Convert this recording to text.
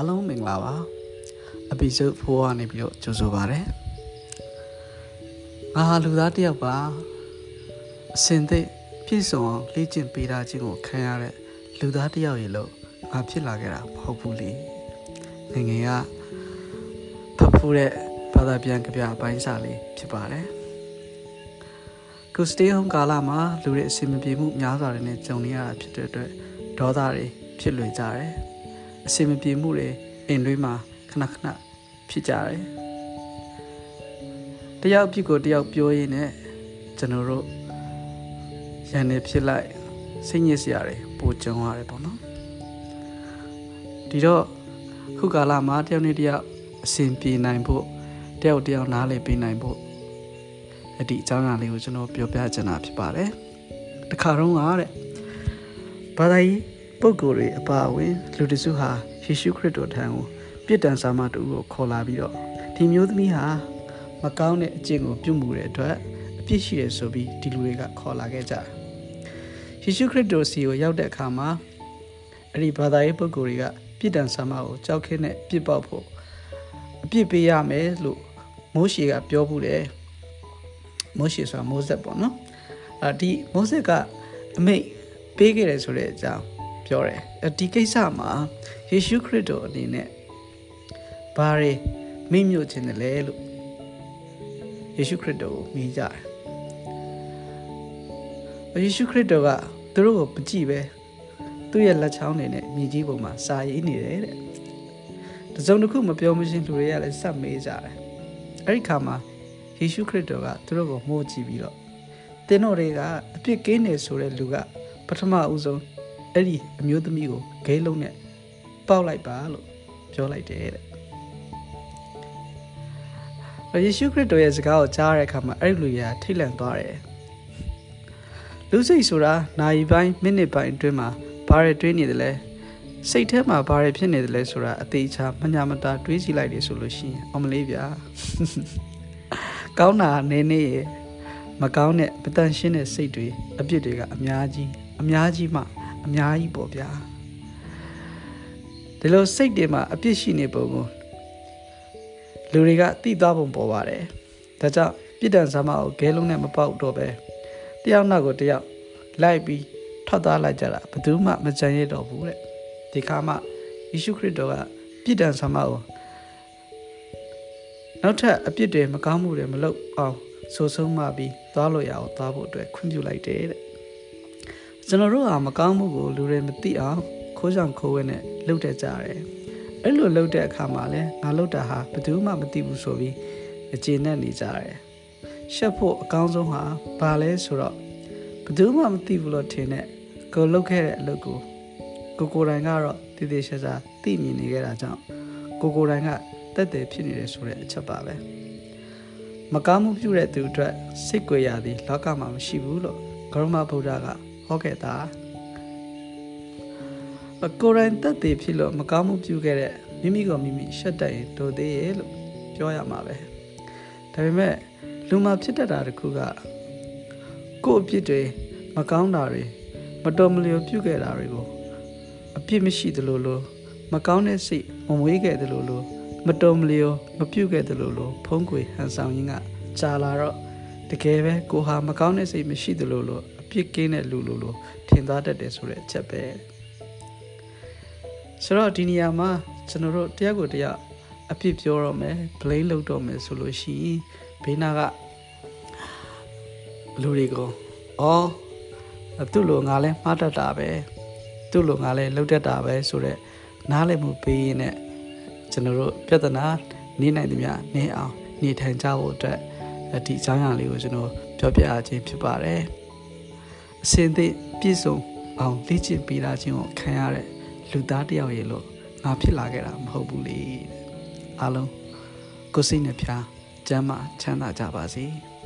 အားလုံးမင်္ဂလာပါ episode 4ကနေပြီးတော့ကြိုဆိုပါရစေငါဟာလူသားတစ်ယောက်ပါအစင်သိပြည့်စုံအောင်လေ့ကျင့်ပေးတာခြင်းကိုခံရတဲ့လူသားတစ်ယောက်ရေလို့ငါဖြစ်လာခဲ့တာမဟုတ်ဘူးလေငငယ်ကဖတ်ဖူးတဲ့ဘာသာပြန်ကြပြအပိုင်းစာလေးဖြစ်ပါတယ်ကိုစတေးဟ ோம் ကာလမှာလူတွေအစီအမပြေမှုများစွာတွေနဲ့ကြုံနေရတာဖြစ်တဲ့အတွက်ဒေါသတွေဖြစ်လွယ်ကြတယ် အစီအမပြေမှုတွေအိမ်တွင်းမှာခဏခဏဖြစ်ကြတယ်တယောက်ဖြစ်ကိုတယောက်ပြောရင်းနဲ့ကျွန်တော်တို့ရန်နေဖြစ်လိုက်စိတ်ညစ်စရာတွေပိုကြုံရတယ်ပေါ့နော်ဒီတော့ခုကာလမှာတယောက်နဲ့တယောက်အစဉ်ပြေနိုင်ဖို့တယောက်တယောက်နားလည်ပေးနိုင်ဖို့အဒီအကြောင်းအရာလေးကိုကျွန်တော်ပြောပြချင်တာဖြစ်ပါတယ်တခါတော့ကတဲ့ဘာသာရေး ပုဂ္ဂိုလ်တွေအပါအဝင်လူတစုဟာယေရှုခရစ်တော်ထံကိုပြစ်ဒဏ်စာမတူကိုခေါ်လာပြီးတော့ဒီမျိုးသမီးဟာမကောင်းတဲ့အကျင့်ကိုပြုမှုတဲ့အတွက်အပြစ်ရှိတယ်ဆိုပြီးဒီလူတွေကခေါ်လာခဲ့ကြတယ်ယေရှုခရစ်တော်စီကိုရောက်တဲ့အခါမှာအဲ့ဒီဘာသာရေးပုဂ္ဂိုလ်တွေကပြစ်ဒဏ်စာမကိုကြောက်ခင်းနဲ့ပြစ်ပေါက်ဖို့အပြစ်ပေးရမယ်လို့မိုးရှေကပြောဘူးတယ်မိုးရှေဆိုတာမိုးဆက်ပေါ့နော်အာဒီမိုးဆက်က အမိတ်ပေးခဲ့တယ်ဆိုတဲ့အကြောင်း ပြောတယ်ဒီကိစ္စမှာယေရှုခရစ်တော်အနေနဲ့ဘာတွေမိမြို့ခြင်းတယ်လဲလို့ယေရှုခရစ်တော်ကိုမြင်ကြတယ်ယေရှုခရစ်တော်ကသူတို့ကိုမကြည့်ပဲသူ့ရဲ့လက်ချောင်းတွေနဲ့မြေကြီးပေါ်မှာစာရေးနေတယ်တဲ့တစုံတစ်ခုမပြောမရှင်းလူတွေကလည်းစက်မေးကြတယ်အဲ့ဒီခါမှာယေရှုခရစ်တော်ကသူတို့ကိုမှုကြည့်ပြီးတော့တင်းတို့တွေကအပြစ်ကင်းနေဆိုတဲ့လူကပထမဦးဆုံး အဲ့ဒီအမျိုးသမီးကိုဂိမ်းလုံးနဲ့ပေါက်လိုက်ပါလို့ပြောလိုက်တယ်တဲ့ယေရှုခရစ်တော်ရဲ့စကားကိုကြားရတဲ့အခါမှာအဲ့ဒီလူရထိတ်လန့်သွားတယ်လူစိတ်ဆိုတာနာရီပိုင်းမိနစ်ပိုင်းအတွင်းမှာဘာတွေတွေးနေတယ်လဲစိတ်ထဲမှာဘာတွေဖြစ်နေတယ်လဲဆိုတာအသေးချာမညာမတာတွေးကြည့်လိုက်တယ်ဆိုလို့ရှိရင်အမလေးဗျာကောင်းတာနေနေရမကောင်းတဲ့မတန်ရှင်းတဲ့စိတ်တွေအပြစ်တွေကအများကြီးအများကြီးမှ အများကြီးပေါ့ဗျာဒီလိုစိတ်တွေမှာအပြစ်ရှိနေပုံကိုလူတွေကသိသွားပုံပေါ်ပါတယ်ဒါကြောင့်ပြစ်ဒဏ်ဆာမကိုဂဲလုံးနဲ့မပေါက်တော့ပဲတယောက်နောက်ကိုတယောက်လိုက်ပြီးထွက်သွားလိုက်ကြတာဘယ်သူမှမကြံရတော့ဘူးတဲ့ဒီခါမှယေရှုခရစ်တော်ကပြစ်ဒဏ်ဆာမကိုနောက်ထပ်အပြစ်တွေမကောင်းမှုတွေမလုပ်အောင်ဆိုဆုံးမှပြီးသွားလို့ရအောင်သွားဖို့အတွက်ခွင့်ပြုလိုက်တယ်တဲ့ ကျွန်တော်တို့ဟာမကောင်းမှုကိုလူတွေမသိအောင်ခိုးဆောင်ခိုးဝဲနဲ့လှုပ်တတ်ကြတယ်အဲ့လိုလှုပ်တဲ့အခါမှာလဲငါလှုပ်တာဟာဘယ်သူမှမသိဘူးဆိုပြီးအခြေနဲ့နေကြတယ်ရှက်ဖို့အကောင်းဆုံးဟာဘာလဲဆိုတော့ဘယ်သူမှမသိဘူးလို့ထင်တဲ့ကိုလှုပ်ခဲ့တဲ့အလုပ်ကိုကိုကိုတိုင်ကတော့တည်တည်ရှာရှာသိမြင်နေခဲ့တာကြောင့်ကိုကိုတိုင်ကတက်တယ်ဖြစ်နေတယ်ဆိုတဲ့အချက်ပါပဲမကောင်းမှုပြုတဲ့သူအတွက်စိတ်ကြွယ်ရသည်လောကမှာမရှိဘူးလို့ဂရမဗုဒ္ဓက ဟောခဲ့တာကိုရိုင်းတက်သေးဖြစ်လို့မကောင်းမှုပြုခဲ့တဲ့မိမိကမိမိရှက်တက်ရင်ဒိုသေးရဲ့လို့ပြောရမှာပဲဒါပေမဲ့လူမှာဖြစ်တတ်တာတခုကကို့အပြစ်တွေမကောင်းတာတွေမတော်မလျော်ပြုခဲ့တာတွေကိုအပြစ်မရှိသလိုလိုမကောင်းတဲ့စိတ်မမွေးခဲ့သလိုလိုမတော်မလျော်မပြုတ်ခဲ့သလိုလိုဖုံးကွယ်ဟန်ဆောင်ရင်းကကြာလာတော့တကယ်ပဲကိုဟာမကောင်းတဲ့စိတ်မရှိသလိုလိုအ ပြစ်ကင်းတဲ့လူလိုလိုထင်သားတတ်တယ်ဆိုတဲ့အချက်ပဲဆိုတော့ဒီနေရာမှာကျွန်တော်တို့တရားကိုတရားအပြစ်ပြောတော့မယ် blame လုပ်တော့မယ်ဆိုလို့ရှိရင်ဘေးနာကလူတွေကိုအော်သူ့လိုငါလဲမှားတတ်တာပဲသူ့လိုငါလဲလှုပ်တတ်တာပဲဆိုတော့နားလည်မှုပေးရင်လည်းကျွန်တော်တို့ပြဿနာနေနိုင်သမျှနေအောင်နေထိုင်ကြဖို့အတွက်ဒီအကြောင်းအရာလေးကိုကျွန်တော်ပြောပြခြင်းဖြစ်ပါတယ် အစဉ်သည့်ပြည့်စုံအောင်လေ့ကျင့်ပေးတာခြင်းကိုခံရတဲ့လူသားတယောက်ရေလို့ငါဖြစ်လာခဲ့တာမဟုတ်ဘူးလေအားလုံးကိုစိတ်နှဖျားကျမ်းမာချမ်းသာကြပါစေ။